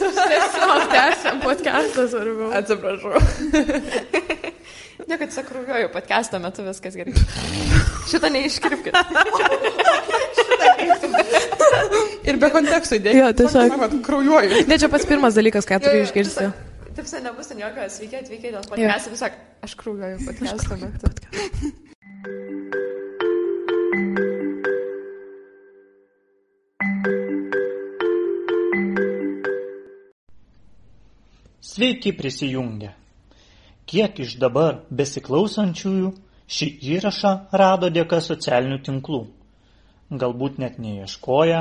Tiesiog tęsiam podcastą svarbiau. Atsiprašau. Ne, kad sakrūvioju podcast'o metu viskas gerai. Šitą neiškirpkit. Ir be konteksto įdėkit. Jo, tiesiog. Vat, kraujuoju. Ne, čia pats pirmas dalykas, ką turiu išgirsti. Taip, sen nebus ten jokio sveiki atvykę dėl podcast'o. Tiesiog aš krūvioju podcast'o metu. Sveiki prisijungę. Kiek iš dabar besiklausančiųjų šį įrašą rado dėka socialinių tinklų? Galbūt net neieškoja,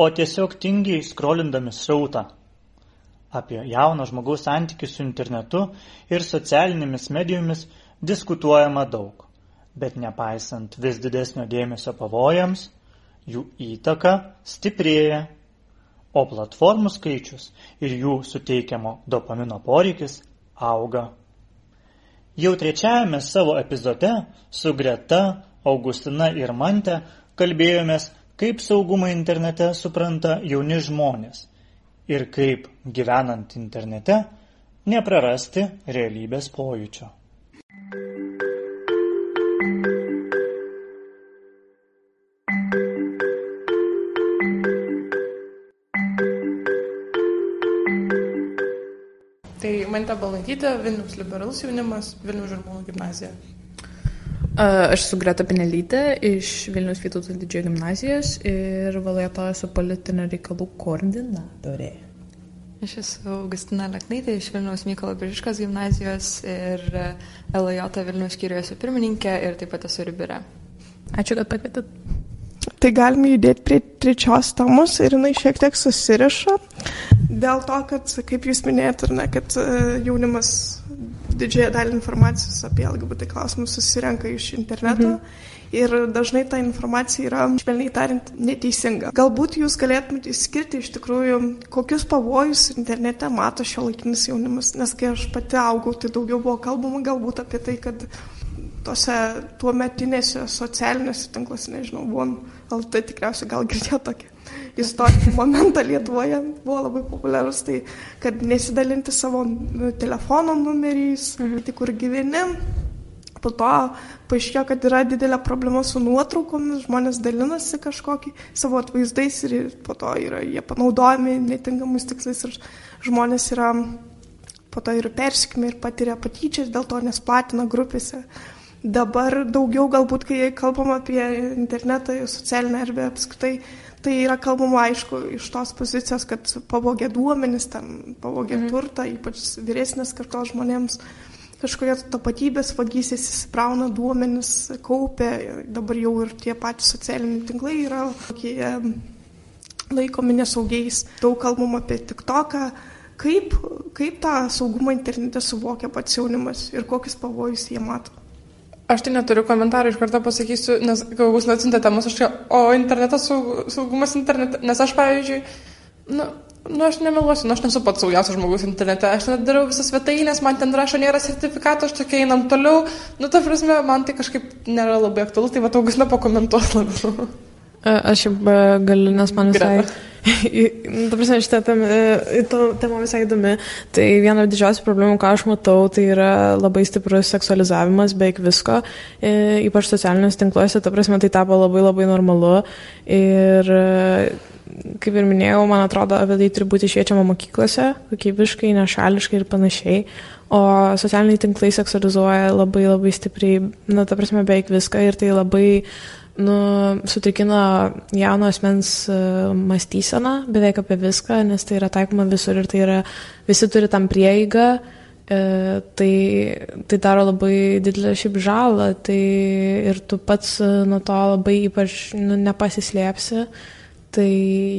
o tiesiog tingiai skrolindami srautą. Apie jauno žmogaus santykių su internetu ir socialinėmis medijomis diskutuojama daug, bet nepaisant vis didesnio dėmesio pavojams, jų įtaka stiprėja o platformų skaičius ir jų suteikiamo dopamino poreikis auga. Jau trečiajame savo epizode su Greta, Augustina ir Mante kalbėjomės, kaip saugumą internete supranta jauni žmonės ir kaip gyvenant internete neprarasti realybės pojūčio. Tai Mante Balantytė, Vilnius liberalus jaunimas, Vilnius žirmūnų gimnazija. Aš esu Greta Pinelytė iš Vilnius Vytauto didžiojo gimnazijos ir valėto esu politinio reikalų koordinatorė. Aš esu Augustina Leknaitė iš Vilniaus Mykolo Biržiškos gimnazijos ir LJ Vilniaus skyriuje esu pirmininkė ir taip pat esu Ribire. Ačiū, kad pakvietėt. Tai galime judėti prie trečios temos ir jinai šiek tiek susiriša dėl to, kad, kaip jūs minėjote, ne, kad e, jaunimas didžiąją dalį informacijos apie LGBT klausimus susirenka iš interneto. Mhm. Ir dažnai ta informacija yra, švelniai tariant, neteisinga. Galbūt jūs galėtumėte įskirti iš tikrųjų, kokius pavojus internete mato šio laikinis jaunimas, nes kai aš pati augau, tai daugiau buvo kalbama galbūt apie tai, kad tose tuo metinėse socialinėse tinkluose, nežinau, buvom, tai tikriausiai gal girdėjo tokį istorinį momentą Lietuvoje, buvo labai populiarus, tai kad nesidalinti savo nu, telefono numeriais, mhm. tai kur gyveni. Po to paaiškėjo, kad yra didelė problema su nuotraukomis, žmonės dalinasi kažkokį savo atvaizdais ir po to yra jie panaudojami netinkamais tikslais ir žmonės yra po to ir persikimi ir patiria patyčias, dėl to nesplatina grupėse. Dabar daugiau galbūt, kai kalbam apie internetą, socialinę erdvę apskritai, tai yra kalbama aišku iš tos pozicijos, kad pavogė duomenis, tam pavogė mhm. turtą, ypač vyresnės kartos žmonėms kažkokia tapatybės vagystės įsiprauna duomenis, kaupia, dabar jau ir tie patys socialiniai tinklai yra tokie laikomi nesaugiais. Daug kalbam apie TikToką. Kaip, kaip tą saugumą internete suvokia pats jaunimas ir kokius pavojus jie mato? Aš tai neturiu komentarų, iš karto pasakysiu, nes galbūt atsintė temas, aš čia, o internetas, saugumas internete, nes aš, pavyzdžiui, nu, nu, aš nemeluosiu, nu, aš nesu pats saugiausias žmogus internete, aš net darau visas svetainės, man ten rašo, nėra sertifikato, aš tokia einam toliau, nu, ta prasme, man tai kažkaip nėra labai aktualu, tai va, augus nepakomentuos labiau. Aš jau galiu, nes man visai... Ta prasme, šitą temą visai įdomi. Tai viena didžiausių problemų, ką aš matau, tai yra labai stiprus seksualizavimas beveik visko, ypač socialiniuose tinkluose, ta prasme, tai tapo labai labai normalu. Ir kaip ir minėjau, man atrodo, apie tai turi būti šviečiama mokyklose, kokybiškai, nešališkai ir panašiai. O socialiniai tinklai seksualizuoja labai labai stipriai, na, ta prasme, beveik viską ir tai labai nu, sutrikina jauno asmens e, mąstyseną beveik apie viską, nes tai yra taikoma visur ir tai yra, visi turi tam prieigą, e, tai, tai daro labai didelę šiaip žalą, tai ir tu pats e, nuo to labai ypač nu, nepasislėpsi. Tai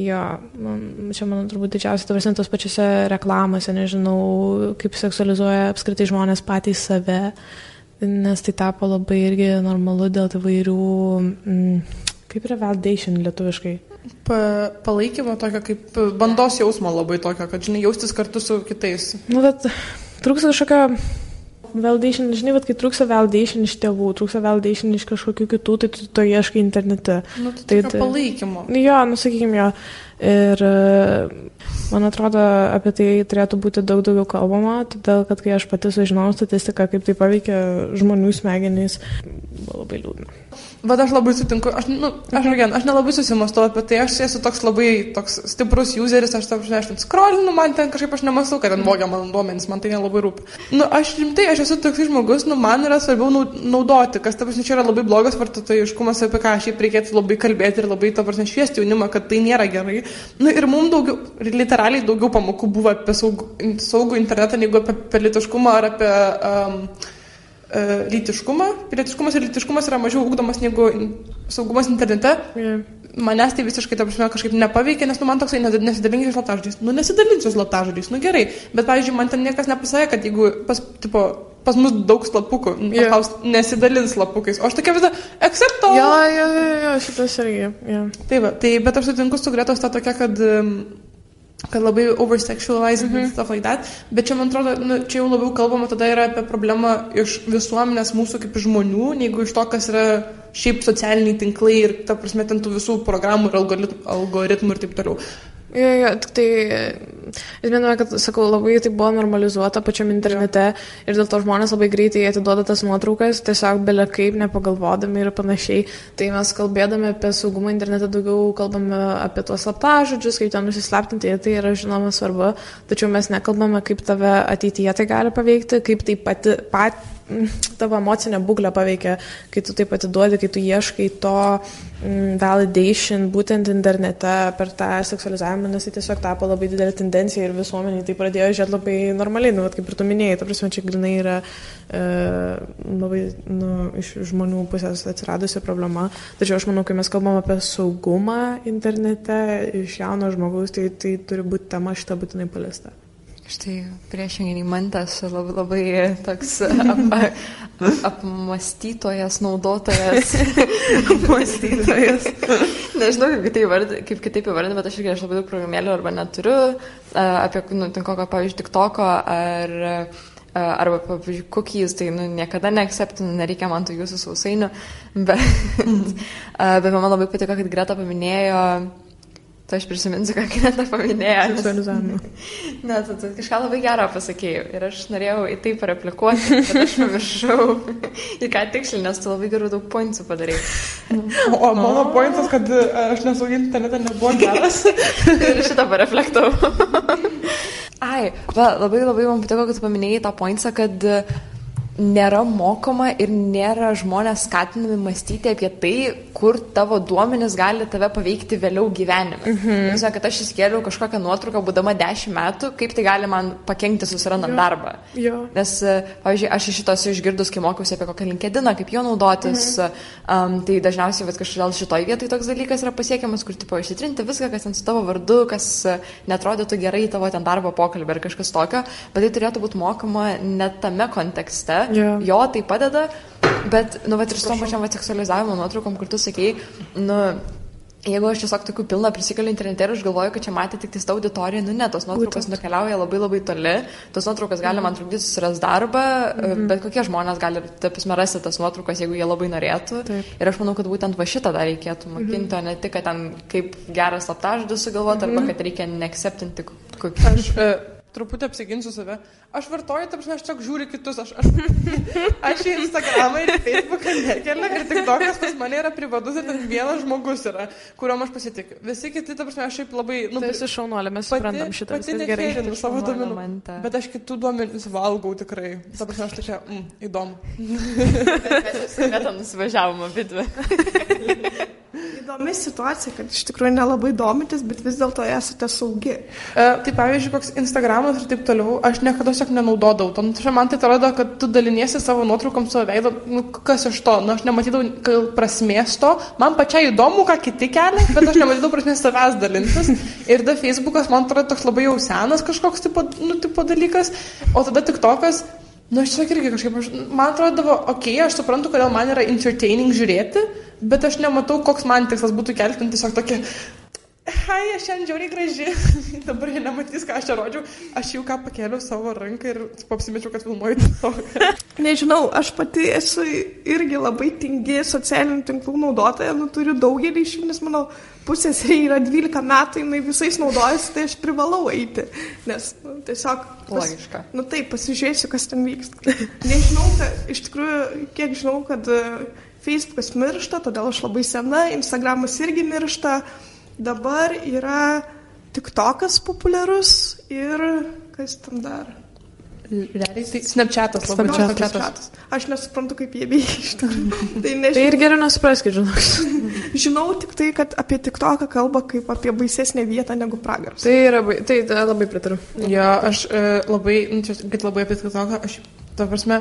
jo, man, čia mano turbūt didžiausia, tavasi tos pačiose reklamose, nežinau, kaip seksualizuoja apskritai žmonės patys save. Uh, nes tai tapo labai irgi normalu dėl įvairių, mm, kaip yra validation lietuviškai. Pa, palaikymo tokio, kaip bandos jausmo labai tokio, kad, žinai, jaustis kartu su kitais. Nu, bet trūksta kažkokio validation, žinai, bet kai trūksta validation iš tėvų, trūksta validation iš kažkokių kitų, tai tu to ieškai internete. Nu, tai, tai, tai palaikymo. Jo, nu, sakykime, jo. Ir e, man atrodo, apie tai turėtų būti daug daugiau kalbama, todėl kad kai aš pati sužinojau statistiką, kaip tai paveikia žmonių smegenys, buvo labai liūdna. Bet aš labai sutinku, aš, nu, aš, again, aš nelabai susimastau apie tai, aš esu toks labai toks stiprus useris, aš, aš ten scrollinu, man ten kažkaip aš nemastau, kad ten vogia mano duomenys, man tai nelabai rūpi. Nu, aš rimtai, aš esu toks žmogus, nu, man yra svarbiau naudoti, kas, ta prasme, čia yra labai blogas vartotojiškumas, apie ką šiaip reikėtų labai kalbėti ir labai, ta prasme, šviesti jaunimą, kad tai nėra gerai. Nu, ir mums daugiau, literaliai daugiau pamokų buvo apie saugų, saugų internetą, negu apie politiškumą ar apie... Um, E, lytiškumą. Pilietiškumas ir lytiškumas yra mažiau ugdomas negu saugumas internete. Yeah. Manęs tai visiškai, ta prasme, kažkaip nepaveikė, nes, nu, man toksai nesidalinkite slaptažodžiais. Nu, nesidalinsiu slaptažodžiais, nu gerai. Bet, pavyzdžiui, man ten niekas nepasakė, kad jeigu pas, tipo, pas mus daug slapukų, yeah. paklaus, nesidalins slapukais. O aš tokia visą, except to. Jo, jo, jo, jo, šitas irgi. Yeah. Tai va, tai, bet aš sutinku su Gretos tą tokia, kad um, kad labai oversexualized mm -hmm. stuff like that, bet čia man atrodo, nu, čia jau labiau kalbama tada yra apie problemą iš visuomenės mūsų kaip žmonių, negu iš to, kas yra šiaip socialiniai tinklai ir, ta prasme, ten tų visų programų ir algoritmų ir taip toliau. Jo, jo, tik tai, žinoma, kad, sakau, labai tai buvo normalizuota pačiam internete jo. ir dėl to žmonės labai greitai atiduoda tas nuotraukas, tiesiog belia kaip, nepagalvodami ir panašiai. Tai mes kalbėdami apie saugumą internete daugiau kalbame apie tuos slaptažodžius, kaip ten nusislaptinti, tai yra žinoma svarbu, tačiau mes nekalbame, kaip tave ateityje tai gali paveikti, kaip tai pati, pat, tavo emocinę būklę paveikia, kai tu taip atiduodi, kai tu ieškai to Mm, validation būtent internete per tą seksualizavimą, nes tai tiesiog tapo labai didelė tendencija ir visuomeniai tai pradėjo žiūrėti labai normaliai, nu, kaip ir tu minėjai, ta prasme, čia grinai yra e, labai nu, iš žmonių pusės atsiradusi problema, tačiau aš manau, kai mes kalbam apie saugumą internete iš jauno žmogaus, tai tai turi būti tema šitą būtinai paliesta. Štai priešingai mantas labai, labai toks ap, apmastytojas, naudotojas. apmastytojas. Nežinau, kaip kitaip, vard, kaip kitaip įvardinti, bet aš irgi aš labai daug programėlių arba neturiu, apie, nu, ten kokio, pavyzdžiui, TikToko ar arba, pavyzdžiui, cookies, tai nu, niekada neacceptinu, nereikia man tų jūsų sausainių, bet, bet man labai patiko, kad Greta paminėjo Tai aš prisiminsiu, ką Kineta paminėjo. Seksualizavimą. Ne, tu, tu kažką labai gerą pasakėjai ir aš norėjau į tai pareplikuoti, bet aš pamiršau į ką tiksliai, nes tu labai gerų daug pointų padarai. O, o mano oh. pointas, kad e, aš nesaugiai internetą nebuvo geras. ir šitą pareflektavau. Ai, va, labai labai man patiko, kad tu paminėjai tą pointą, kad nėra mokoma ir nėra žmonės skatinami mąstyti apie tai, kur tavo duomenys gali tave paveikti vėliau gyvenime. Mhm. Žinau, kad aš įskėliau kažkokią nuotrauką, būdama 10 metų, kaip tai gali man pakengti susirandant jo. darbą. Jo. Nes, e, pavyzdžiui, aš iš šitos išgirdus, kai mokiausi apie kokią linkediną, kaip jo naudotis, mhm. um, tai dažniausiai vat, kažkodėl šitoj vietoj toks dalykas yra pasiekiamas, kur tipo išsitrinti viską, kas ten su tavo vardu, kas e, netrodytų gerai tavo ten darbo pokalbį ar kažkas tokio, bet tai turėtų būti mokama net tame kontekste, Yeah. Jo tai padeda, bet, nu, bet ir su tom pačiam seksualizavimo nuotraukom, kur tu sakei, nu, Jeigu aš tiesiog tokių pilną prisikaliu internete ir aš galvoju, kad čia matė tik tą auditoriją, nu ne, tos nuotraukos Būtent. nukeliauja labai labai toli, tos nuotraukos gali man trukdyti susiras darbą, mm -hmm. bet kokie žmonės gali, taip rasti tas nuotraukas, jeigu jie labai norėtų. Taip. Ir aš manau, kad būtent va šitą dar reikėtų mokinti, mm -hmm. o ne tik, kad ten kaip geras slaptažodis sugalvoti, mm -hmm. arba kad reikia neacceptinti kokį. Aš, uh, truputį apsiginsiu save. Aš vartoju, tarp aš tiesiog žiūriu kitus. Aš, aš, aš į Instagramą ir Facebooką nekeliu ir tik tokias pas mane yra privatus ir ten vienas žmogus yra, kuriuom aš pasitikiu. Visi kiti, tarp aš šiaip labai... Nu, tai esi šaunuolė, mes suprantam šitą. Pati neferinu savo duomenų. Bet aš kitų duomenų valgau tikrai. Tarp aš tokia, mm, įdomu. Mes jau nusivažiavome viduje. Įdomi situacija, kad iš tikrųjų nelabai domitės, bet vis dėlto esate saugi. E, tai pavyzdžiui, koks Instagramas ir taip toliau, aš niekada tiesiog nenaudodavau. Nu, man tai atrodo, kad tu daliniesi savo nuotraukom savo veidą, nu, kas iš to, nu, aš nematydavau prasmės to, man pačiai įdomu, ką kiti kelia, bet aš nematydavau prasmės savęs dalintis. Ir da Facebookas, man atrodo, toks labai jau senas kažkoks tipo, nu, tipo dalykas, o tada tik tokas. Nu, aš tiesiog irgi kažkaip, aš, man atrodo, okei, okay, aš suprantu, kodėl man yra entertaining žiūrėti, bet aš nematau, koks man tikslas būtų kelti tiesiog tokį Hai, aš šiandien žiauriai graži. Dabar jie nematys, ką aš čia rodžiau. Aš jau ką pakėliau savo ranką ir apsimečiau, kad filmuoju to. Nežinau, aš pati esu irgi labai tingi socialinių tinklų naudotoja, nu turiu daugelį iš jų, nes mano pusės yra 12 metų, jinai visais naudojasi, tai aš privalau eiti. Nes nu, tiesiog... Pas, Logiška. Nu taip, pasižiūrėsiu, kas ten vyksta. Nežinau, kad, iš tikrųjų, kiek žinau, kad e, Facebookas miršta, todėl aš labai sena, Instagramas irgi miršta. Dabar yra TikTokas populiarus ir kas ten dar? Realiai tai Snapchatas labai Snapchatas. Snapchatas. Aš nesuprantu, kaip jie veikia iš tikrųjų. Tai Tai nežinau. ir geriau nesupraskit, žinok. Žinau tik tai, kad apie TikToką kalba kaip apie baisesnę vietą negu pragaras. Tai yra, tai, tai labai pritariu. Jo, aš e, labai, nu, čia, kad labai apie TikToką, aš, ta prasme,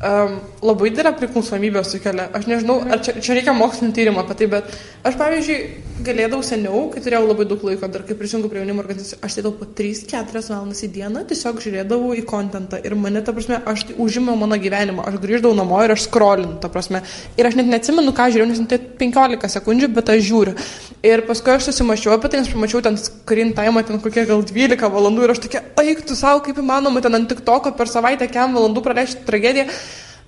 um, labai didelę priklausomybę sukelia. Aš nežinau, ar čia, čia reikia mokslinio tyrimo apie tai, bet aš, pavyzdžiui, galėdavau seniau, kai turėjau labai daug laiko, dar kai prisijungiau prie jaunimo organizacijos, aš sėdėjau po 3-4 valandas į dieną, tiesiog žiūrėdavau į kontentą ir mane, ta prasme, aš tai užėmiau mano gyvenimą, aš grįždavau namo ir aš skrolinu, ta prasme. Ir aš net neatsimenu, ką žiūrėjau, nes tai 15 sekundžių, bet aš žiūriu. Ir paskui aš susimačiau apie tai, nes pamačiau ten screen time, ten kokie gal 12 valandų ir aš tokia, eik tu savo, kaip įmanoma, ten ant tik toko per savaitę, kiam valandų praleisti tragediją.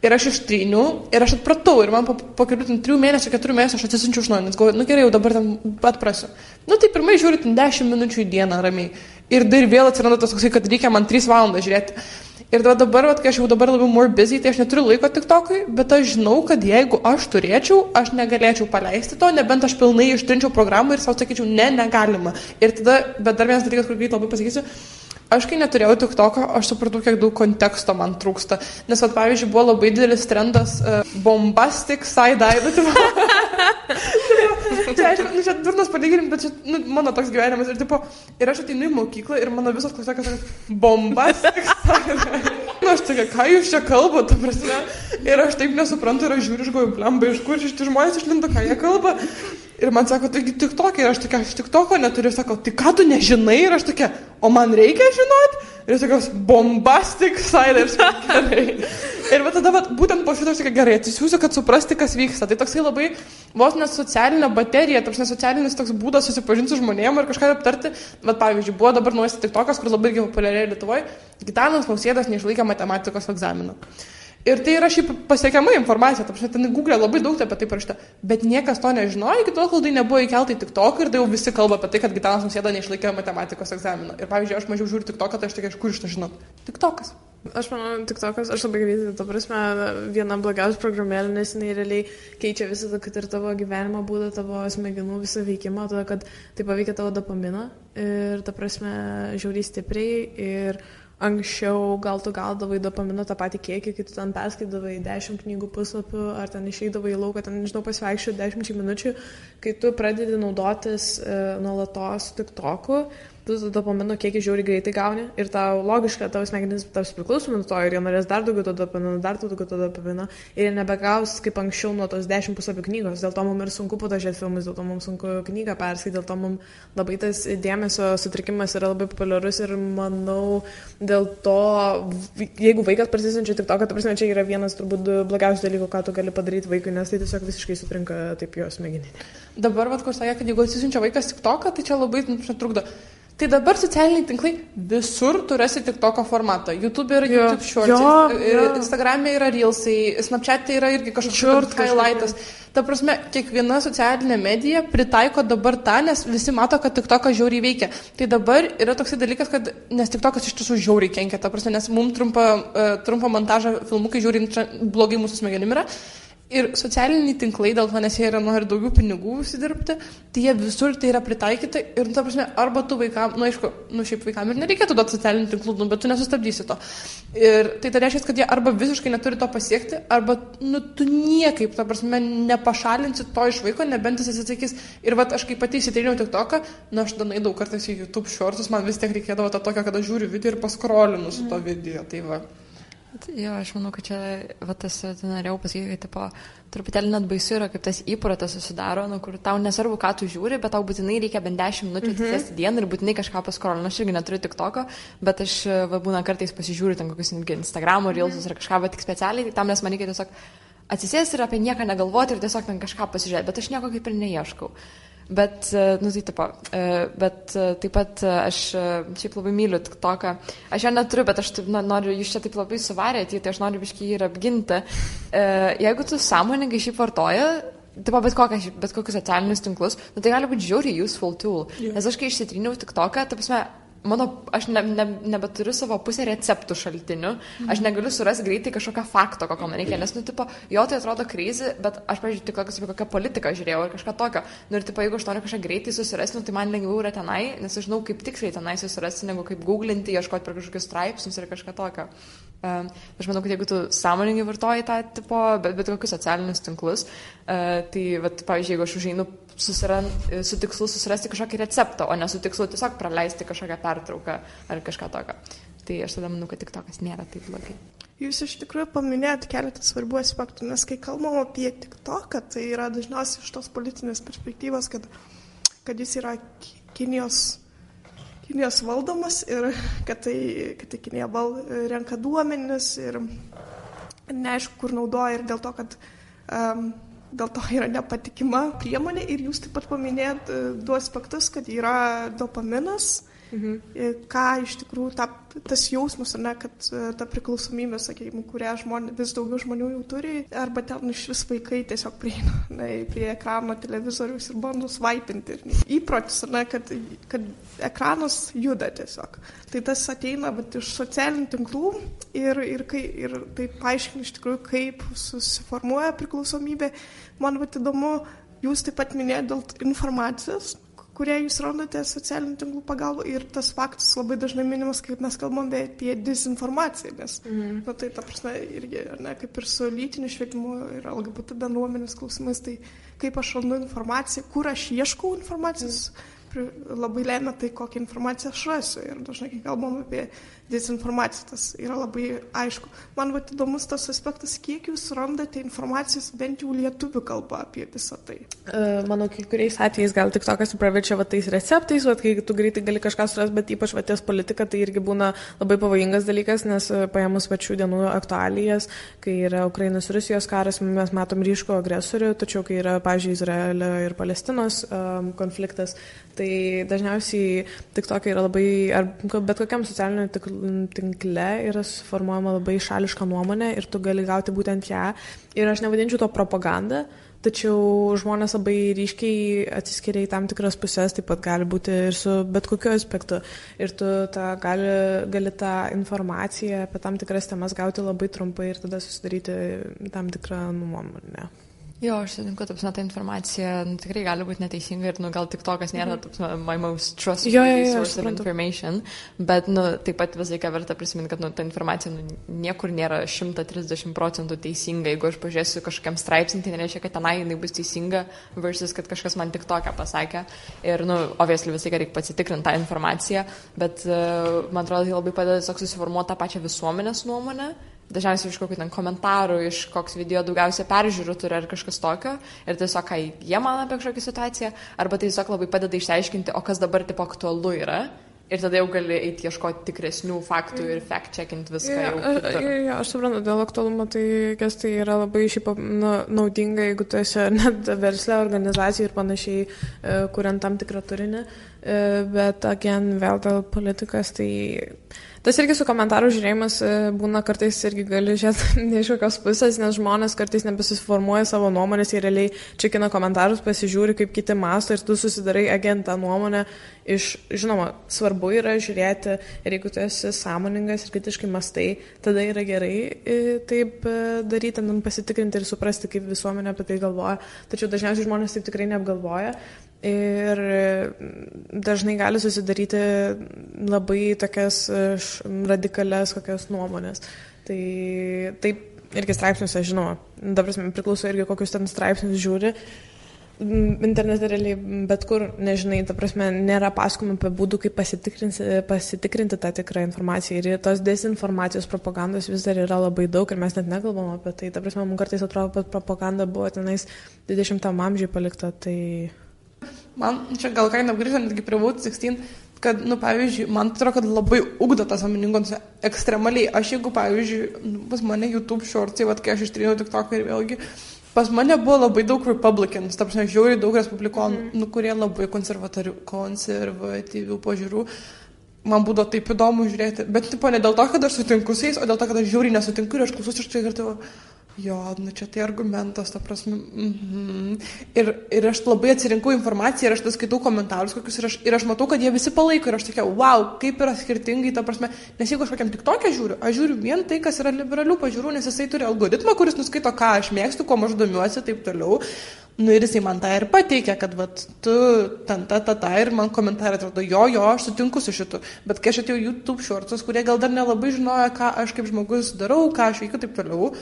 Ir aš ištryniu ir aš atpratau ir man po, po kelių, ten, trijų mėnesių, keturių mėnesių aš atsisinčiau iš naujo, nes galvoju, nu gerai, jau dabar ten atprasiu. Nu tai pirmai žiūriu, ten 10 minučių į dieną ramiai. Ir dar vėl atsiranda tas toksai, kad reikia man 3 valandas žiūrėti. Ir dabar, vat, kai aš jau dabar labiau more busy, tai aš neturiu laiko tik tokui, bet aš žinau, kad jeigu aš turėčiau, aš negalėčiau paleisti to, nebent aš pilnai ištrinčiau programą ir savo sakyčiau, ne, negalima. Ir tada, bet dar vienas dalykas, kur greit labai pasakysiu, Aš kai neturėjau tik toko, aš supratau, kiek daug konteksto man trūksta. Nes, vat, pavyzdžiui, buvo labai didelis trendas uh, bombastic side-eye. čia, aišku, nu, čia durnas palyginimas, bet čia nu, mano toks gyvenimas. Ir, tipo, ir aš ateinu į mokyklą ir mano visos klasiokas sako, bombastic side-eye. Nu, aš tokia, ką jūs čia kalbate, ta prasme. Ir aš taip nesuprantu ir aš žiūriu, iš galvoju, blemba, iš kur šitie žmonės išlindo, ką jie kalba. Ir man sako, taigi tik tokia, ir aš tokia, aš tik toko neturiu, sako, tai ką tu nežinai, ir aš tokia, o man reikia žinot? Ir jis tokios, bombastic side, ir va tada, va, būtent po šito aš tokia, gerai, atsisiųsiu, kad suprasti, kas vyksta. Tai toksai labai, vos net socialinė baterija, toks nesocialinis toks būdas susipažinti su žmonėm ir kažką aptarti. Bet pavyzdžiui, buvo dabar naujas tik tokas, kur labai populiariai Lietuvoje, Gitanas Nausėdas neišlaikė matematikos egzamino. Ir tai yra šiaip pasiekiama informacija, ta prasme, ten Google labai daug apie tai parašyta, bet niekas to nežinojo, iki tol, kol tai nebuvo įkelta į TikTok ir tai jau visi kalba apie tai, kad Gitanas Nausėda neišlaikė matematikos egzamino. Ir pavyzdžiui, aš mažiau žiūriu TikToką, tai aš tokia, iš kur iš to žinau? TikTokas. Aš manau, tik tokas, aš labai greitai, ta prasme, viena blogiausia programėlė, nes jinai realiai keičia visą, kad ir tavo gyvenimo būdą, tavo smegenų visą veikimą, tada, kad tai paveikia tavo dopaminą ir, ta prasme, žiauriai stipriai ir anksčiau gal tu gaudavai dopamino tą patį kiekį, kai tu ten perskaidavai 10 knygų puslapių ar ten išeidavai į lauką, ten, nežinau, pasivaikščioti 10 minučių, kai tu pradedi naudotis e, nuolatos tik toku, tu dopamino kiekį žiauri greitai gauni ir tau logiška, tavo smegenys taps priklausomi nuo to ir jie norės dar daugiau to dopamino, dar daugiau to dopamino ir jie nebegaus kaip anksčiau nuo tos 10 puslapių knygos, dėl to mums ir sunku padažiūrėti filmus, dėl to mums sunku knygą perskaityti, dėl to mums labai tas dėmesio sutrikimas yra labai populiarus ir manau, dėl to, jeigu vaikas prasisinčia tik to, kad, prasme, čia yra vienas turbūt blogiausių dalykų, ką tu gali padaryti vaikui, nes tai tiesiog visiškai sutrinka taip jo smegeninė. Dabar, vad, kur sakė, kad jeigu atsisiunčia vaikas TikToką, tai čia labai nu, trukdo. Tai dabar socialiniai tinklai visur turėsi tik toko formatą. YouTube yra Jo. YouTube shorts, Jo, jo. Instagram'e yra Reelsai, Snapchat'e yra irgi kažkoks Short highlightas. Ta prasme, kiekviena socialinė medija pritaiko dabar tą, nes visi mato, kad tik tokas žiauriai veikia. Tai dabar yra toksai dalykas, kad, nes tik tokas iš tiesų žiauriai kenkia, ta prasme, nes mums trumpą, uh, trumpą montažą filmukai žiūri tra- blogai mūsų smegenim yra. Ir socialiniai tinklai, dėl to, nes jie yra nori daugiau pinigų užsidirbti, tai jie visur tai yra pritaikyti ir, ta prasme, arba tu vaikam, na, nu, aišku, nu, šiaip vaikam ir nereikėtų duoti socialinių tinklų, nu, bet tu nesustabdysi to. Ir tai tai reiškia, kad jie arba visiškai neturi to pasiekti, arba, nu, tu niekaip, ta prasme, nepašalinsi to iš vaiko, nebent jis atsisakys. Ir, va, aš kaip pati įsitriniau tik toką, na, aš danai daug kartais į YouTube shortus, man vis tiek reikėdavo to tokio, kad aš žiūriu video ir paskrolinu su to video. Tai va. Jo, aš manau, kad čia, va, tas, tai norėjau pasakyti, kad, tipo, truputėlį net baisu yra, kaip tas įprotis susidaro, nu, kur tau nesvarbu, ką tu žiūri, bet tau būtinai reikia bent 10 minučių mhm. atsisėsti dieną ir būtinai kažką paskrolinu. Aš irgi neturiu tik toko, bet aš, va, būna kartais pasižiūriu ten kokius Instagram, Reelsus mhm. ar kažką, bet tik specialiai, tai tam nes man reikia tiesiog atsisėsti ir apie nieką negalvoti ir tiesiog ten kažką pasižiūrėti, bet aš nieko kaip ir neieškau. Bet, e, nu tai tipo, e, bet e, taip pat aš šiaip labai myliu tik toką. Aš jo neturiu, bet aš taip, na, noriu, jūs čia taip labai suvarėte, tai aš noriu biškai jį ir apginti. Jeigu tu sąmoningai šiaip vartoja, Taip, bet, kokią, bet kokius socialinius tinklus, nu, tai gali būti žiauriai useful tool. Yeah. Nes aš kai išsitryniau tik toką, ta prasme, mano, aš ne, ne, nebeturiu savo pusę receptų šaltinių, aš negaliu surasti greitai kažkokio fakto, kokio man reikia, nes, nu, tipo, jo tai atrodo krizė, bet aš, pažiūrėjau, tik apie kokią politiką žiūrėjau ar kažką tokio. Nu, ir, tipo, jeigu aš noriu kažką greitai susirasti, nu, tai man lengviau yra tenai, nes aš žinau, kaip tiksliai tenai susirasti, negu kaip googlinti, ieškoti per kažkokius straipsnius ir kažką tokio. Um, aš manau, kad jeigu tu sąmoningai vartoji tą tipo, bet, bet kokius socialinius tinklus, uh, tai, vat, pavyzdžiui, jeigu aš užeinu susiran, su tikslu susirasti kažkokį receptą, o ne su tikslu tiesiog praleisti kažkokią pertrauką ar kažką tokio. Tai aš tada manau, kad tik tokas nėra taip blogai. Jūs iš tikrųjų paminėjote keletą svarbių aspektų, nes kai kalbam apie tik toką, tai yra dažniausiai iš tos politinės perspektyvos, kad, kad jis yra Kinijos, Kinijos valdomas ir kad tai, kad tai Kinija val, renka duomenis ir neaišku, kur naudoja ir dėl to, kad um, dėl to yra nepatikima priemonė ir jūs taip pat paminėjot e, du aspektus, kad yra dopaminas, Mhm. Ką iš tikrųjų ta, tas jausmas, ne, kad e, ta priklausomybė, sakykime, kurią žmonė, vis daugiau žmonių jau turi, arba ten iš vis vaikai tiesiog prieina ne, prie ekrano televizorius ir bando svaipinti. Įprotis, ne, kad, kad ekranas juda tiesiog. Tai tas ateina bet, iš socialinių tinklų ir, ir, kai, ir tai paaiškina iš tikrųjų, kaip susiformuoja priklausomybė. Man bet įdomu, jūs taip pat minėjote dėl informacijos kurią jūs randate socialinių tinklų pagalba ir tas faktas labai dažnai minimas, kaip mes kalbam apie dezinformaciją, nes, mm. na tai ta prasme, irgi, ne, kaip ir su lytiniu švietimu ir LGBT bendruomenės klausimais, tai kaip aš randu informaciją, kur aš ieškau informacijos. Mm labai lemia tai, kokią informaciją aš rasiu. Ir dažnai, kai kalbam apie dezinformaciją, tas yra labai aišku. Man va įdomus tas aspektas, kiek jūs randate informacijos bent jau lietuvių kalba apie visą tai. Uh, manau, kai kuriais atvejais gal tik tokas praverčia va tais receptais, va, kai tu greitai gali kažką surasti, bet ypač va ties politika tai irgi būna labai pavojingas dalykas, nes uh, paėmus pačių dienų aktualijas, kai yra Ukrainos ir Rusijos karas, mes matom ryško agresorių, tačiau kai yra, pažiūrėjau, Izraelio ir Palestinos um, konfliktas, Tai dažniausiai tik tokia yra labai, ar bet kokiam socialiniu tinkle yra suformuojama labai šališka nuomonė ir tu gali gauti būtent ją. Ir aš nevadinčiau to propagandą, tačiau žmonės labai ryškiai atsiskiria į tam tikras pusės, taip pat gali būti ir su bet kokiu aspektu. Ir tu tą gali, gali tą informaciją apie tam tikras temas gauti labai trumpai ir tada susidaryti tam tikrą nuomonę. Jo, aš sutinku, kad ta informacija nu, tikrai gali būti neteisinga ir nu, gal tik to, kas nėra mm -hmm. my most trustworthy jo, jo, jo, source of information, bet nu, taip pat visai ką verta prisiminti, kad nu, ta informacija nu, niekur nėra 130 procentų teisinga. Jeigu aš pažiūrėsiu kažkokiam straipsnį, tai nereiškia, kad tenai jinai bus teisinga versus, kad kažkas man tik tokią pasakė. Ir, nu, obviously visai reikia pasitikrinti tą informaciją, bet uh, man atrodo, tai labai padeda tiesiog susiformuoti tą pačią visuomenės nuomonę dažniausiai iš kokių ten komentarų, iš koks video daugiausia peržiūrų turi ar kažkas tokio ir tiesiog, ką jie man apie kažkokią situaciją, arba tai tiesiog labai padeda išsiaiškinti, o kas dabar tipo aktualu yra. Ir tada jau gali eiti ieškoti tikresnių faktų ir fact-checkint viską. Ja, jau ja, ja, aš suprantu, dėl aktualumo tai kas tai yra labai šiaip nu, naudinga, jeigu tu esi net verslė, organizacija ir panašiai, e, kuriant tam tikrą turinį. E, bet, again, vėl dėl politikas, tai Tas irgi su komentarų žiūrėjimas e, būna kartais irgi gali žiūrėti ne iš kokios pusės, nes žmonės kartais nebesusiformuoja savo nuomonės, jie realiai čekina komentarus, pasižiūri, kaip kiti masto ir tu susidarai agentą nuomonę. Iš, žinoma, svarbu yra žiūrėti ir jeigu tu esi sąmoningas ir kritiškai mastai, tada yra gerai e, taip e, daryti, pasitikrinti ir suprasti, kaip visuomenė apie tai galvoja. Tačiau dažniausiai žmonės taip tikrai neapgalvoja ir dažnai gali susidaryti labai tokias radikalias kokias nuomonės. Tai taip irgi straipsniuose, žinoma, dabar priklauso irgi kokius ten straipsnius žiūri. Internete realiai bet kur, nežinai, ta prasme, nėra pasakojama apie būdų, kaip pasitikrinti, pasitikrinti tą tikrą informaciją. Ir tos dezinformacijos propagandos vis dar yra labai daug ir mes net nekalbam apie tai. Ta prasme, mums kartais atrodo, kad propaganda buvo tenais 20 amžiai palikta. Tai Man čia gal kaina grįžtant netgi prie Vote 16, kad, nu, pavyzdžiui, man atrodo, kad labai ugdo tas sąmoningumas ekstremaliai. Aš jeigu, pavyzdžiui, nu, pas mane YouTube shortsai, vad kai aš ištrinau tik tokį ir vėlgi, pas mane buvo labai daug republicans, ta prasme, žiauriai daug respublikonų, mm. nu, kurie labai konservatyvių požiūrių. Man būdavo taip įdomu žiūrėti, bet tipo ne dėl to, kad aš sutinku su jais, o dėl to, kad aš žiauriai nesutinku ir aš klausuosi iš tai ir tai jo, nu čia tai argumentas, ta prasme. -hmm. ir, ir aš labai atsirinkau informaciją ir aš tas skaitau komentarus kokius ir aš, ir aš matau, kad jie visi palaiko ir aš tokia, wow, kaip yra skirtingai, ta prasme, nes jeigu aš kokiam tik tokia žiūriu, aš žiūriu vien tai, kas yra liberalių pažiūrų, nes jisai turi algoritmą, kuris nuskaito, ką aš mėgstu, kuo aš domiuosi, taip toliau. Nu ir jisai man tą ir pateikia, kad vat, tu ten ta, ta, ta ir man komentarai atrodo, jo, jo, aš sutinku su šitu. Bet kai aš atėjau YouTube shortus, kurie gal dar nelabai žinojo, ką aš kaip žmogus darau, ką aš veikiu, taip toliau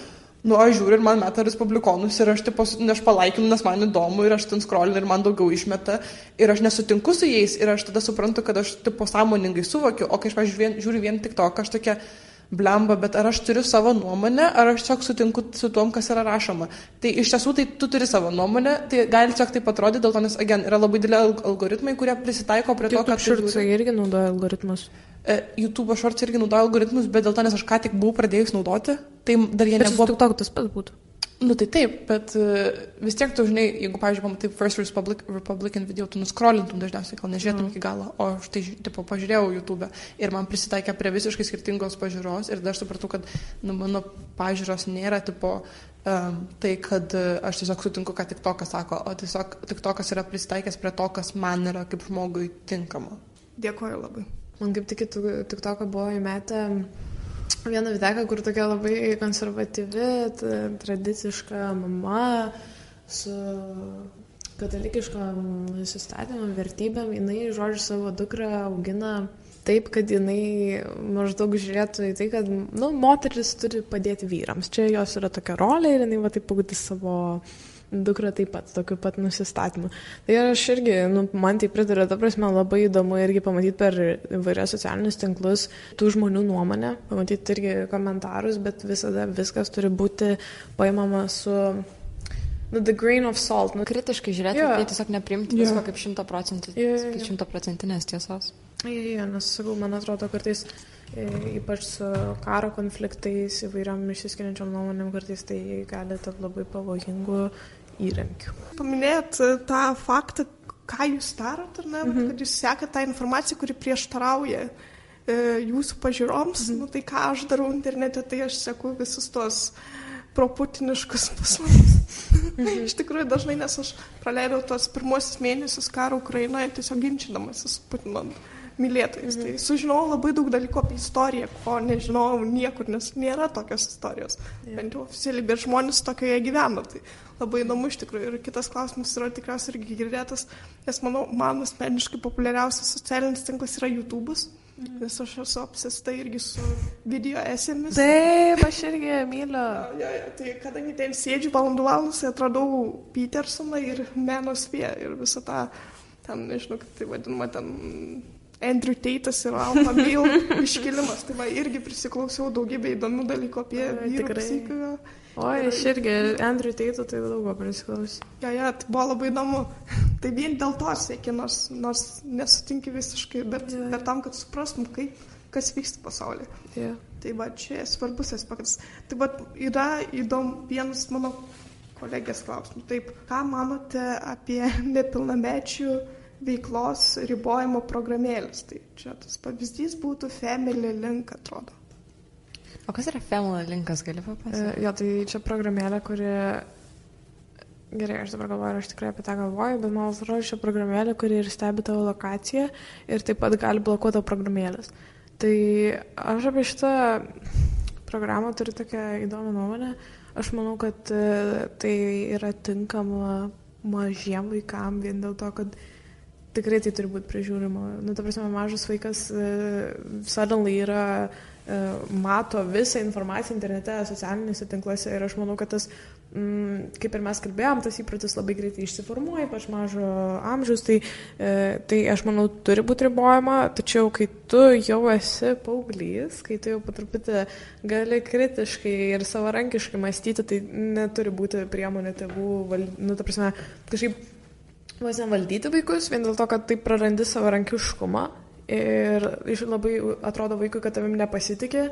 nu, aš žiūriu ir man meta respublikonus ir aš, tipo, aš palaikinu, nes man įdomu ir aš ten skrolinu ir man daugiau išmeta ir aš nesutinku su jais ir aš tada suprantu, kad aš, tipo, sąmoningai suvokiu, o kai aš, pavyzdžiui, žiūriu vien tik to, aš tokia blemba, bet ar aš turiu savo nuomonę, ar aš tiesiog sutinku su tom, kas yra rašoma. Tai iš tiesų, tai tu turi savo nuomonę, tai gali tiesiog taip atrodyti, dėl to, nes, again, yra labai dideli algoritmai, kurie prisitaiko prie to, kad... Šurcai irgi naudoja algoritmus. E, YouTube Shorts irgi naudoja algoritmus, bet dėl to, nes aš ką tik buvau pradėjus naudoti, tai dar jie bet nebuvo... Tik toks tas pats būtų. Nu tai taip, bet uh, vis tiek tu žinai, jeigu, pavyzdžiui, pamatai First Republic, Republican video, tu nuskrolintum dažniausiai, gal nežiūrėtum mm. iki galo, o aš tai, tipo, pažiūrėjau YouTube ir man prisitaikė prie visiškai skirtingos pažiūros ir dar supratau, kad nu, mano pažiūros nėra, tipo, um, tai, kad uh, aš tiesiog sutinku, ką tik tokas sako, o tiesiog tik tokas yra prisitaikęs prie to, kas man yra kaip žmogui tinkama. Dėkuoju labai. Man kaip tik tik toką buvo įmetę vieną videką, kur tokia labai konservatyvi, tradiciška mama su katalikiškom nusistatymam, vertybėm, jinai, žodžiu, savo dukrą augina taip, kad jinai maždaug žiūrėtų į tai, kad, nu, moteris turi padėti vyrams. Čia jos yra tokia rolė ir jinai va taip pagūti savo dukra taip pat, tokiu pat nusistatymu. Tai aš irgi, nu, man tai pritariu, ta prasme, labai įdomu irgi pamatyti per įvairias socialinius tinklus tų žmonių nuomonę, pamatyti irgi komentarus, bet visada viskas turi būti paimama su nu, the grain of salt. Nu, Kritiškai žiūrėti, yeah. tai tiesiog neprimti yeah. visko kaip šimta procentų, yeah, yeah. tiesos. Yeah, nes, sakau, man atrodo, kartais e, ypač su karo konfliktais, įvairiam išsiskiriančiam nuomonėm, kartais tai gali tapti labai pavojingu įrankių. Paminėjot e, tą faktą, ką jūs darot, ar ne, mhm. kad jūs sekate tą informaciją, kuri prieštarauja e, jūsų pažiūroms. Mhm. Nu, tai ką aš darau internete, tai aš seku visus tos proputiniškus puslapius. Mhm. Iš tikrųjų dažnai, nes aš praleidau tos pirmosius mėnesius karo Ukrainoje tiesiog ginčydamasis su Putinu mylėtojais. Tai mhm. Tai sužinojau labai daug dalykų apie istoriją, ko nežinojau niekur, nes nėra tokios istorijos. Yeah. Bent jau oficialiai, bet žmonės tokioje gyvena. Tai labai įdomu iš tikrųjų. Ir kitas klausimas yra tikriausiai irgi girdėtas, nes manau, man asmeniškai populiariausias socialinis tinklas yra YouTube'as. Mm. Nes aš esu apsista irgi su video esėmis. Taip, aš irgi myliu. Ja, ja, tai kadangi ten sėdžiu valandų valandas, tai atradau Petersoną ir Menosfė ir visą tą, ten, nežinau, kaip tai vadinama, ten Andrew Teitas ir Alma Bill iškilimas. Tai va, irgi prisiklausiau daugybę įdomių dalykų apie vyrų psichiką. Oi, aš irgi Andrew Teitų tai daug prisiklausiau. Ja, ja, tai buvo labai įdomu. Tai vien dėl to sėki, nors, nors nesutinki visiškai, bet, ja. bet tam, kad suprastum, kaip, kas vyksta pasaulyje. Ja. Tai va, čia svarbus aspektas. Tai va, yra įdomu vienas mano kolegės klausimas. Taip, ką manote apie nepilnamečių veiklos ribojimo programėlės. Tai čia tas pavyzdys būtų Family Link, atrodo. O kas yra Family Linkas, gali papasakoti? Uh, jo, tai čia programėlė, kuri... Gerai, aš dabar galvoju, aš tikrai apie tą galvoju, bet man atrodo, šia programėlė, kuri ir stebi tavo lokaciją ir taip pat gali blokuoti tavo programėlės. Tai aš apie šitą programą turiu tokią įdomią nuomonę. Aš manau, kad uh, tai yra tinkama mažiem vaikam vien dėl to, kad uh, tikrai tai turi būti prižiūrima. Nu, ta prasme, mažas vaikas uh, suddenly yra, uh, mato visą informaciją internete, socialinėse tinkluose ir aš manau, kad tas, mm, kaip ir mes kalbėjom, tas įprotis labai greitai išsiformuoja, ypač mažo amžiaus, tai, uh, tai aš manau, turi būti ribojama, tačiau kai tu jau esi paauglys, kai tu jau patruputį gali kritiškai ir savarankiškai mąstyti, tai neturi būti priemonė tėvų, nu, ta prasme, kažkaip vos nevaldyti vaikus, vien dėl to, kad taip prarandi savarankiškumą ir labai atrodo vaikui, kad tavim nepasitikė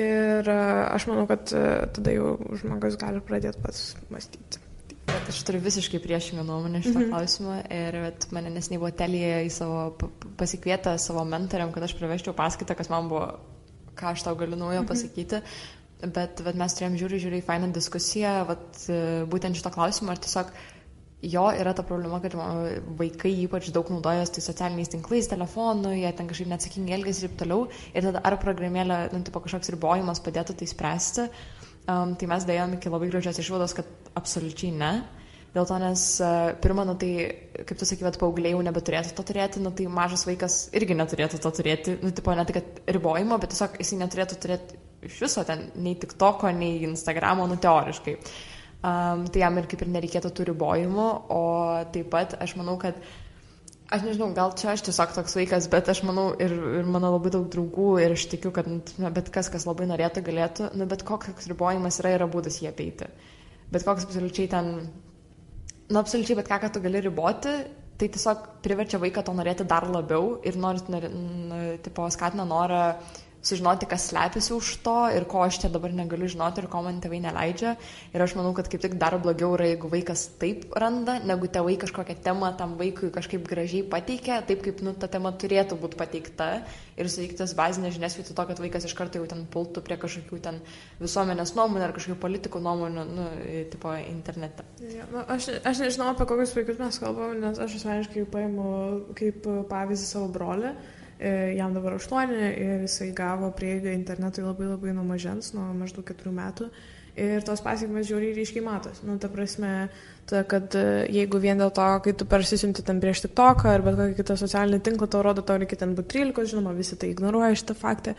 ir aš manau, kad tada jau žmogus gali pradėti pats mąstyti. kad aš turiu visiškai priešingą nuomonę šitą mhm. klausimą ir mane nesnei buvo telėje į savo pasikvietę savo mentoriam, kad aš praveščiau paskaitą, kas man buvo, ką aš tau galiu naujo mhm. pasakyti. Bet, bet mes turėjom žiūri, žiūri fainą diskusiją, vat, būtent šito klausimo, ar tiesiog jo yra ta problema, kad vaikai ypač daug naudojasi tai socialiniais tinklais, telefonu, jie ten kažkaip neatsakingai elgesi ir taip toliau. Ir tada ar programėlė, nu, tipo kažkoks ribojimas padėtų tai spręsti. Um, tai mes dėjom iki labai gražios išvados, kad absoliučiai ne. Dėl to, nes uh, pirmą, nu tai, kaip tu sakai, paaugliai jau nebeturėtų to turėti, nu tai mažas vaikas irgi neturėtų to turėti, nu tipo, ne tik ribojimo, bet tiesiog jisai neturėtų turėti iš viso ten nei tik toko, nei Instagramo, nu teoriškai. Um, tai jam ir kaip ir nereikėtų tų ribojimų, o taip pat aš manau, kad Aš nežinau, gal čia aš tiesiog toks vaikas, bet aš manau ir, ir mano labai daug draugų ir aš tikiu, kad na, bet kas, kas labai norėtų, galėtų, nu, bet koks ribojimas yra, yra būdas jį apeiti. Bet koks absoliučiai ten, nu, absoliučiai bet ką, ką tu gali riboti, tai tiesiog priverčia vaiką to norėti dar labiau ir nori, nori tipo, skatina norą sužinoti, kas slepiasi už to ir ko aš čia dabar negaliu žinoti ir ko man tėvai neleidžia. Ir aš manau, kad kaip tik dar blogiau yra, jeigu vaikas taip randa, negu tėvai kažkokią temą tam vaikui kažkaip gražiai pateikia, taip kaip nu, ta tema turėtų būti pateikta ir suteiktas bazinės žinias vietoj to, kad vaikas iš karto jau ten pultų prie kažkokių ten visuomenės nuomonių ar kažkokių politikų nuomonių, nu, tipo internete. Ja, nu, aš, aš nežinau, apie kokius vaikus mes kalbame, nes aš asmeniškai paimu kaip pavyzdį savo brolį. E, jam dabar 8 ir jisai gavo prieigą internetui labai labai nuo mažens, nuo maždaug 4 metų. Ir tos pasiekmes žiūri ryškiai matos. Nu, ta prasme, ta, kad e, jeigu vien dėl to, kai tu persisinti ten prieš TikToką ar bet kokį kitą socialinį tinklą, tau rodo, tau reikia ten būti 13, žinoma, visi tai ignoruoja šitą faktą,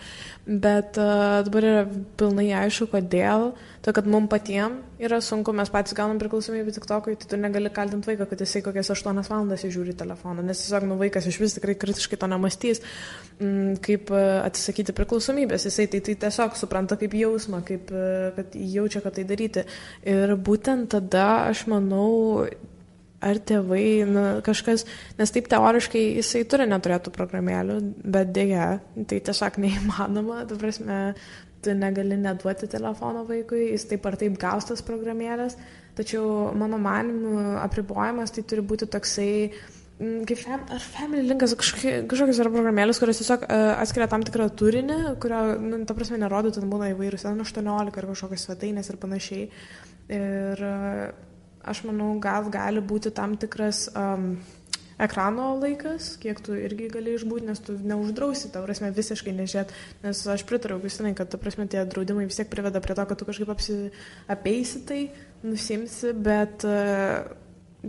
bet uh, dabar yra pilnai aišku, kodėl, to, kad mums patiems yra sunku, mes patys gaunam priklausomybę TikTokui, tai tu negali kaltinti vaiką, kad jisai kokias 8 valandas įžiūri telefoną, nes tiesiog nu, vaikas iš vis tikrai kritiškai to nemastys, mm, kaip atsisakyti priklausomybės, jisai tai, tai tiesiog supranta kaip jausmą, kaip, kad jaučia, kad tai daryti. Ir būtent tada aš manau, manau, ar tėvai, nu, kažkas, nes taip teoriškai jisai turi neturėtų programėlių, bet dėja, tai tiesiog neįmanoma, tu prasme, tu negali neduoti telefono vaikui, jis taip ar taip gaus tas programėlės, tačiau mano manimu apribojimas tai turi būti toksai, mm, kaip fam, ar Family Linkas, kažkokios yra programėlės, kurios tiesiog uh, atskiria tam tikrą turinį, kurio, nu, ta prasme, nerodo, ten būna įvairius N18 ar kažkokios svetainės ir panašiai. Ir uh, aš manau, gal gali būti tam tikras um, ekrano laikas, kiek tu irgi gali išbūti, nes tu neuždrausi, ta prasme, visiškai nežiūrėt, nes aš pritariu, Augustinai, kad, ta prasme, tie draudimai vis tiek priveda prie to, kad tu kažkaip apsi, apeisi tai, nusimsi, bet uh,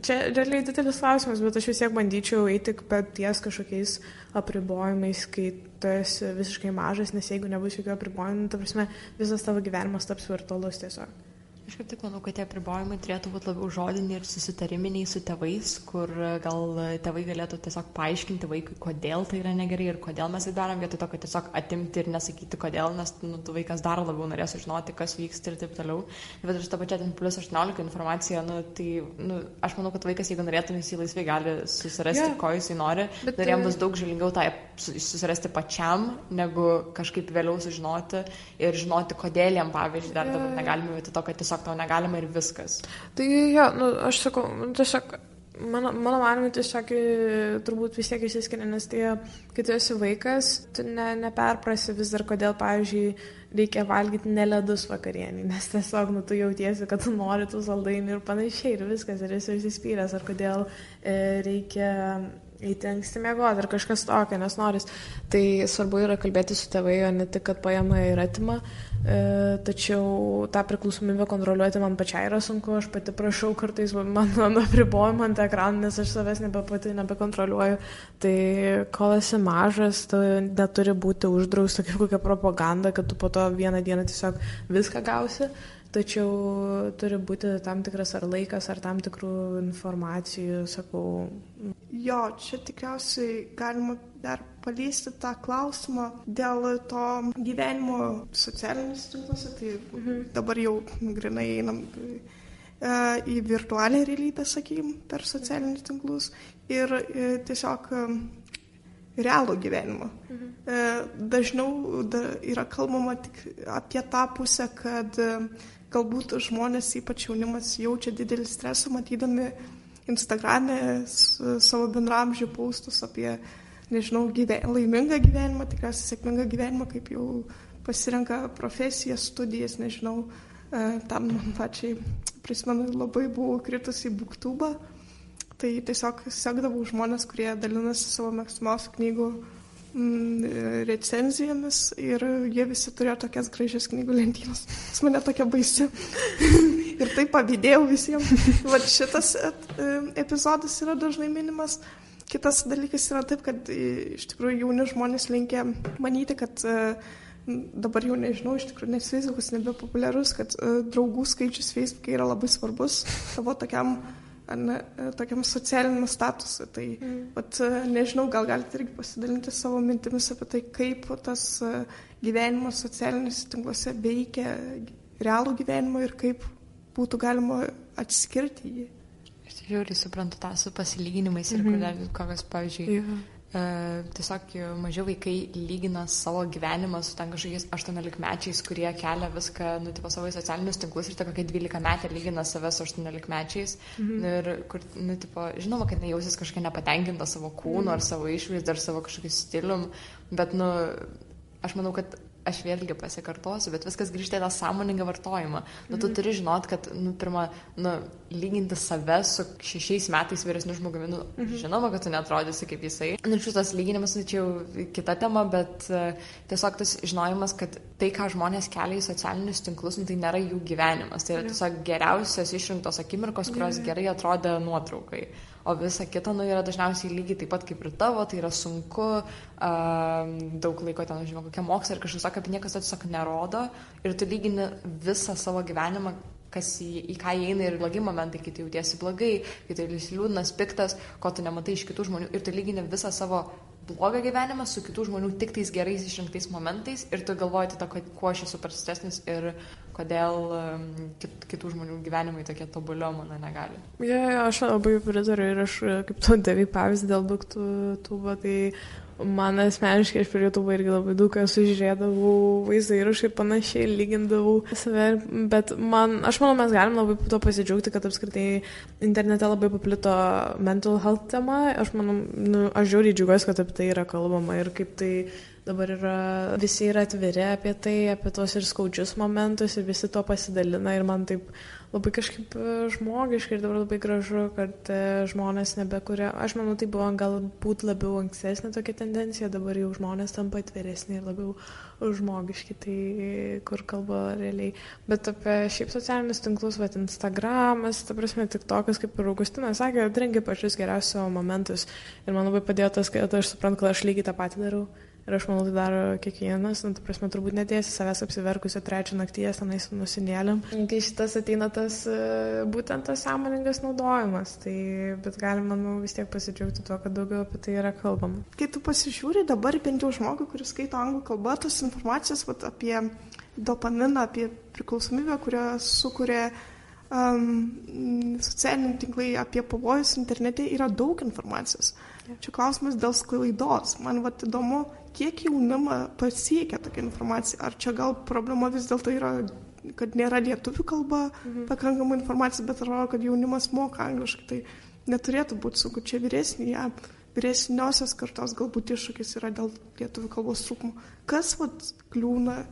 čia realiai didelis klausimas, bet aš vis tiek bandyčiau eiti ties kažkokiais apribojimais, kai tu esi visiškai mažas, nes jeigu nebus jokių apribojimų, ta prasme, visas tavo gyvenimas taps virtualus tiesiog. Aš kaip tik manau, kad tie apribojimai turėtų būti labiau žodiniai ir susitariminiai su tėvais, kur gal tėvai galėtų tiesiog paaiškinti vaikui, kodėl tai yra negerai ir kodėl mes tai darom, vietoj to, kad tiesiog atimti ir nesakyti kodėl, nes nu, tu vaikas dar labiau norės sužinoti, kas vyksta ir taip toliau. Bet aš tą pačią ten plus 18 informaciją, nu, tai nu, aš manau, kad vaikas, jeigu norėtų, jis laisvai gali susirasti, yeah. ko jisai nori, bet dar jam bus daug žalingiau tai susirasti pačiam, negu kažkaip vėliau sužinoti ir žinoti, kodėl jam, pavyzdžiui, dar yeah. dabar negalime vietoj to, kad tiesiog tiesiog tau negalima ir viskas. Tai jo, nu, aš sakau, nu, tiesiog, mano, mano manimu, tiesiog turbūt vis tiek išsiskiria, nes tai, kai tu esi vaikas, tu ne, neperprasi vis dar, kodėl, pavyzdžiui, reikia valgyti neledus vakarienį, nes tiesiog, nu, tu jautiesi, kad tu nori tų saldainių ir panašiai, ir viskas, ir esi įsispyręs, ar kodėl e, reikia eiti anksti miegoti ar kažkas tokio, nes noris. Tai svarbu yra kalbėti su tėvai, o ne tik, kad paima ir atima. E, tačiau tą priklausomybę kontroliuoti man pačiai yra sunku, aš pati prašau kartais man apribojimą ant ekraną, nes aš savęs nebe pati nebekontroliuoju. Tai kol esi mažas, tu neturi būti uždrausta kaip kokia propaganda, kad tu po to vieną dieną tiesiog viską gausi tačiau turi būti tam tikras ar laikas, ar tam tikrų informacijų, sakau. Jo, čia tikriausiai galima dar paliesti tą klausimą dėl to gyvenimo socialiniuose tinkluose, tai mhm. dabar jau grinai einam e, į virtualią realybę, sakykim, per socialinius tinklus ir e, tiesiog e, realų gyvenimą. Mhm. Dažniau da, yra kalbama tik apie tą pusę, kad galbūt žmonės, ypač jaunimas, jaučia didelį stresą matydami Instagram'e savo bendramžių paustus apie, nežinau, gyven, laimingą gyvenimą, tikriausiai sėkmingą gyvenimą, kaip jau pasirenka profesiją, studijas, nežinau, e, tam pačiai, prisimenu, labai buvau kritus į buktubą, tai tiesiog sekdavau žmonės, kurie dalinasi savo mėgstamiausių knygų recenzijomis ir jie visi turėjo tokias gražias knygų lentynas. Jis mane tokia baisi. ir tai pavydėjau visiems. Vat šitas epizodas yra dažnai minimas. Kitas dalykas yra taip, kad iš tikrųjų jauni žmonės linkia manyti, kad dabar jau nežinau, iš tikrųjų, nes Facebookas nebepopuliarus, kad draugų skaičius Facebook'e yra labai svarbus tavo tokiam uh, ne, tokiam socialiniam statusui. Tai mm. pat, nežinau, gal galite irgi pasidalinti savo mintimis apie tai, kaip tas gyvenimas socialiniuose tinkluose veikia realų gyvenimą ir kaip būtų galima atskirti jį. Aš žiūriu, suprantu tą su pasilyginimais ir mm -hmm. kokios, pavyzdžiui, yeah E, tiesiog mažiau vaikai lygina savo gyvenimą su ten kažkokiais 18 mečiais, kurie kelia viską, nu, tipo, savo socialinius tinklus ir ta kokia 12 metė lygina save su 18 mečiais. Mhm. Ir kur, nu, tipo, žinoma, kad nejausis kažkokia nepatenkinta savo kūnu mhm. ar savo išvaizdą ar savo kažkokiu stilium, bet, nu, aš manau, kad aš vėlgi pasikartosiu, bet viskas grįžta į tą sąmoningą vartojimą. Nu, tu mhm. turi žinot, kad, nu, pirmą, nu, lyginti save su šešiais metais vyresniu žmogumi, nu, mhm. žinoma, kad tu netrodysi kaip jisai. Nu, šitas lyginimas, nu, čia jau kita tema, bet uh, tiesiog tas žinojimas, kad tai, ką žmonės kelia į socialinius tinklus, nu, tai nėra jų gyvenimas. Tai yra tiesiog geriausios išrinktos akimirkos, kurios gerai atrodo nuotraukai o visa kita nu, yra dažniausiai lygiai taip pat kaip ir tavo, tai yra sunku, uh, daug laiko ten, žinau, kokia moksla ir kažkas tokio, apie niekas to tiesiog nerodo. Ir tu lygini visą savo gyvenimą kas į, į ką įeina ir blogi momentai, kai tu jautiesi blogai, kai tu esi liūdnas, piktas, ko tu nematai iš kitų žmonių. Ir tu lygini visą savo blogą gyvenimą su kitų žmonių tik tais gerais išrinktais momentais ir tu galvoji tada, kuo aš esu prastesnis ir kodėl um, kit, kitų žmonių gyvenimai tokie tobulio mano negali. Ja, ja, aš labai pritariu ir aš kaip tu davai pavyzdį dėl duktų tūbo, tai Man asmeniškai aš per YouTube irgi labai daug esu žiūrėdavau vaizdą įrašą ir panašiai lygindavau save, bet man, aš manau, mes galim labai to pasidžiaugti, kad apskritai internete labai paplito mental health tema. Aš manau, nu, aš žiūriu džiugiuosi, kad apie tai yra kalbama ir kaip tai dabar yra, visi yra atviri apie tai, apie tos ir skaudžius momentus ir visi to pasidalina ir man taip labai kažkaip e, žmogiškai ir dabar labai gražu, kad e, žmonės nebekuria, aš manau, tai buvo galbūt labiau ankstesnė tokia tendencija, dabar jau žmonės tampa atviresni ir labiau žmogiški, tai kur kalba realiai. Bet apie šiaip socialinius tinklus, va, Instagramas, ta prasme, tik tokas, kaip ir Augustinas sakė, atrenki pačius geriausius momentus ir man labai padėjo tas, kad aš suprantu, kad aš lygiai tą patį darau. Ir aš manau, tai daro kiekvienas, nu, ta prasme, turbūt netėsi savęs apsiverkusio trečią nakties tenais nusinėlėm. Kai šitas ateina tas e, būtent tas sąmoningas naudojimas, tai bet galima, manau, vis tiek pasidžiaugti tuo, kad daugiau apie tai yra kalbama. Kai tu pasižiūri dabar bent jau žmogų, kuris skaito anglų kalbą, tos informacijos vat, apie dopaminą, apie priklausomybę, kurią sukuria um, socialiniai tinklai apie pavojus internete, yra daug informacijos. Čia klausimas dėl sklaidos. Man vat įdomu, kiek jaunimą pasiekia tokia informacija. Ar čia gal problema vis dėlto yra, kad nėra lietuvių kalba mhm. pakankamai informacijos, bet atrodo, kad jaunimas moka angliškai. Tai neturėtų būti sunku. Čia vyresnė, ja, vyresniosios kartos galbūt iššūkis yra dėl lietuvių kalbos trūkumo. Kas vat kliūna,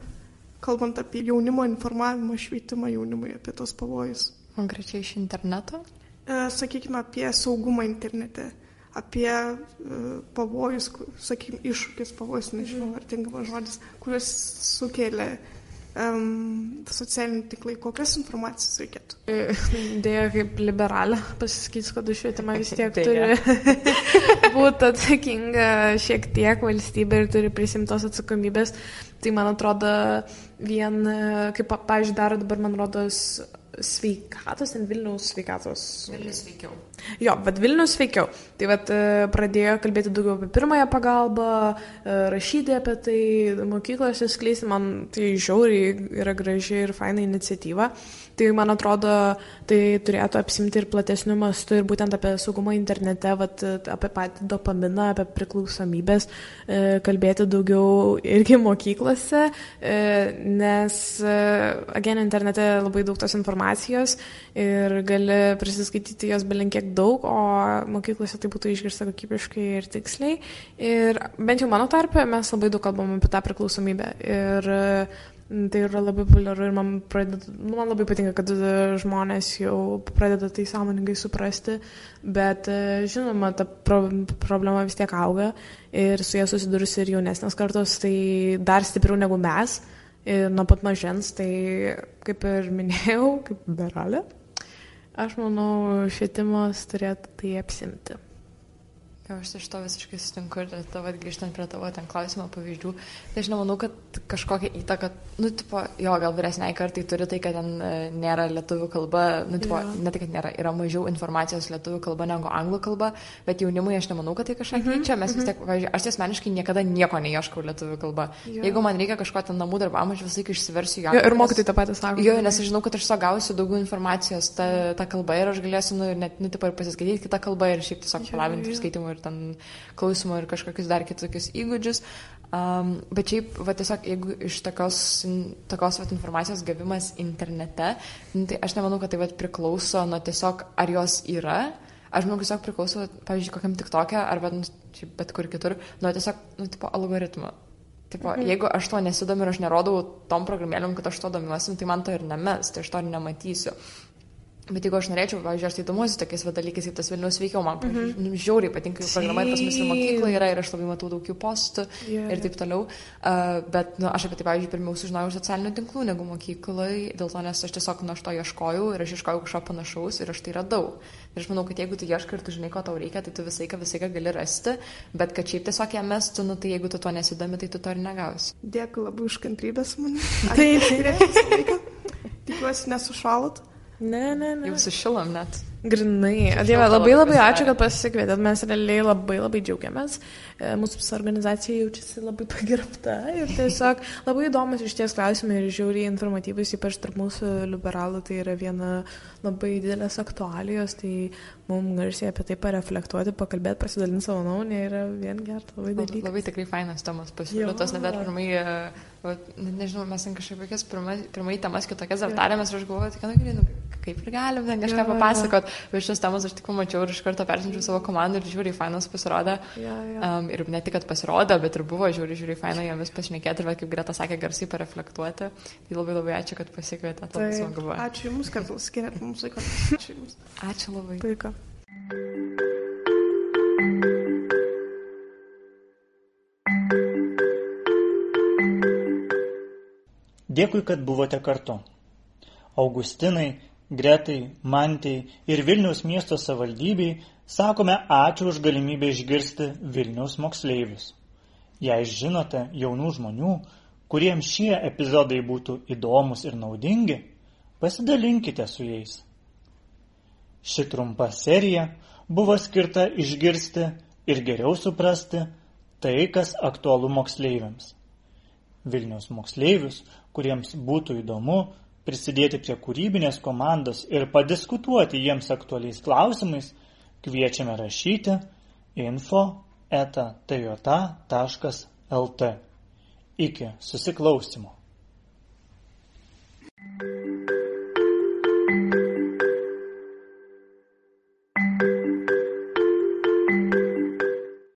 kalbant apie jaunimo informavimą, švietimą jaunimui apie tos pavojus? Konkrečiai iš interneto? E, sakykime, apie saugumą internete apie uh, pavojus, sakykime, iššūkis, pavojus, nežinau, ar tinkamas žodis, kuriuos sukelia um, socialiniai tinklai, kokias informacijas reikėtų? Dėja, kaip liberalė, pasisakysiu, kad už švietimą vis tiek turi būti atsakinga šiek tiek valstybė ir turi prisimtos atsakomybės. Tai man atrodo, vien, kaip, pavyzdžiui, daro dabar, man rodos, sveikatos, ten Vilniaus sveikatos. Vilnius sveikiau Jo, bet Vilnius veikiau. Tai vat, e, pradėjo kalbėti daugiau apie pirmąją pagalbą, e, rašyti apie tai, mokyklose skleisti, man tai žiauriai yra graži ir faina iniciatyva. Tai man atrodo, tai turėtų apsimti ir platesnių mastų ir būtent apie saugumą internete, vat, apie patį dopaminą, apie priklausomybės, e, kalbėti daugiau irgi mokyklose, nes, agen, internete labai daug tos informacijos ir gali prisiskaityti jos belinkiek daug, o mokyklose tai būtų išgirsta kokybiškai ir tiksliai. Ir bent jau mano tarpe mes labai daug kalbam apie tą priklausomybę. Ir Tai yra labai populiaru ir man, pradeda, nu, man labai patinka, kad žmonės jau pradeda tai sąmoningai suprasti, bet žinoma, ta pro, problema vis tiek auga ir su jie susidurus ir jaunesnės kartos, tai dar stipriau negu mes ir nuo pat mažens, tai kaip ir minėjau, kaip beralė, aš manau, švietimas turėtų tai apsimti. Jo, aš iš to visiškai sutinku ir tavo grįžtant prie tavo ten klausimo pavyzdžių, tai aš nemanau, kad kažkokia įtaka, nu, tipo, jo, gal vyresniai kartai turi tai, kad ten e, nėra lietuvių kalba, nu, tipo, yeah. ne tai, kad nėra, yra mažiau informacijos lietuvių kalba negu anglų kalba, bet jaunimui aš nemanau, kad tai kažką mm -hmm. keičia, mes vis mhm. tiek, pavyzdžiui, aš asmeniškai niekada nieko neieškau lietuvių kalba. Yeah. Jeigu man reikia kažko ten namų darbam, aš visai išsiversiu ją. Ir mokytai tą patį sako. Jo, nes aš žinau, kad aš gausiu daugiau informacijos tą, tą kalbą ir aš galėsiu, nu, net, nu, tipo, ir pasiskaityti kitą kalbą ir šiaip tiesiog palavinti ir skaitimą ir ten klausimo ir kažkokius dar kitokius įgūdžius. Um, bet šiaip, va, tiesiog, jeigu iš tokios, tokios va, informacijos gavimas internete, nu, tai aš nemanau, kad tai va, priklauso nuo tiesiog, ar jos yra. Aš manau, tiesiog priklauso, pavyzdžiui, kokiam tik tokia, arba nu, šiaip, bet kur kitur, nuo tiesiog, nu, tipo, algoritmo. Tipo, mhm. Jeigu aš to nesidomiu ir aš nerodau tom programėlėm, kad aš to domiuosi, nu, tai man to ir nemes, tai aš to ir nematysiu. Bet jeigu aš norėčiau, pavyzdžiui, aš tai įdomuosi tokiais dalykais, kaip tas Vilnius veikiau, man mm -hmm. žiauriai patinka jų programa pas mus ir mokykla yra ir aš labai matau daug jų postų yeah. ir taip toliau. Uh, bet nu, aš apie tai, pavyzdžiui, pirmiau sužinojau iš socialinių tinklų negu mokyklai, dėl to, nes aš tiesiog nuo to ieškojau ir aš ieškojau kažko panašaus ir aš tai radau. Ir aš manau, kad jeigu tu ieškai ir tu žinai, ko tau reikia, tai tu visai ką visai ką gali rasti, bet kad šiaip tiesiog ją mestų, nu, tai jeigu tu to nesidomi, tai tu to ir negausi. Dėkui labai už kantrybės man. Taip, taip. Tikiuosi nesušalot. Ne, ne, ne. Jau sušilom net. Grinai. Dieve, labai labai ačiū, kad pasikvietėt. Mes realiai labai labai džiaugiamės. E, mūsų organizacija jaučiasi labai pagerbta ir tiesiog labai įdomus iš ties klausimai ir žiauriai informatyvus, ypač tarp mūsų liberalų. Tai yra viena labai didelės aktualijos, tai mums garsiai apie tai pareflektuoti, pakalbėti, pasidalinti savo nuomonę yra vien geras labai dalykas. Labai tikrai fainas temas pasiūlytos, net dar pirmai, e, nežinau, mes ten kažkaip kokias pirmai, temas kitokias aptarėmės ir aš galvoju, kad, nu, kaip ir galim ten kažką papasakot. Bet šios temos aš tik pamačiau ir iš karto persinčiau savo komandą ir žiūri, fainas pasirodė. Ja, ja. Um, ir ne tik, kad pasirodė, bet ir buvo žiūri, žiūri, faina jomis pašnekėti ir, va, kaip Greta sakė, garsiai pareflektuoti. Tai labai labai ačiū, kad pasikvietėte. Ačiū Jums, kad skiriat mums laiko. Ačiū Jums. Ačiū labai. Puiku. Dėkui, kad buvote kartu. Augustinai, Gretai, Mantai ir Vilniaus miesto savivaldybei sakome ačiū už galimybę išgirsti Vilniaus moksleivius. Jei žinote jaunų žmonių, kuriems šie epizodai būtų įdomus ir naudingi, pasidalinkite su jais. Ši trumpa serija buvo skirta išgirsti ir geriau suprasti tai, kas aktualu moksleiviams. Vilniaus moksleivius, kuriems būtų įdomu prisidėti prie kūrybinės komandos ir padiskutuoti jiems aktualiais klausimais, kviečiame rašyti info eta tajota.lt. Iki susiklausimo.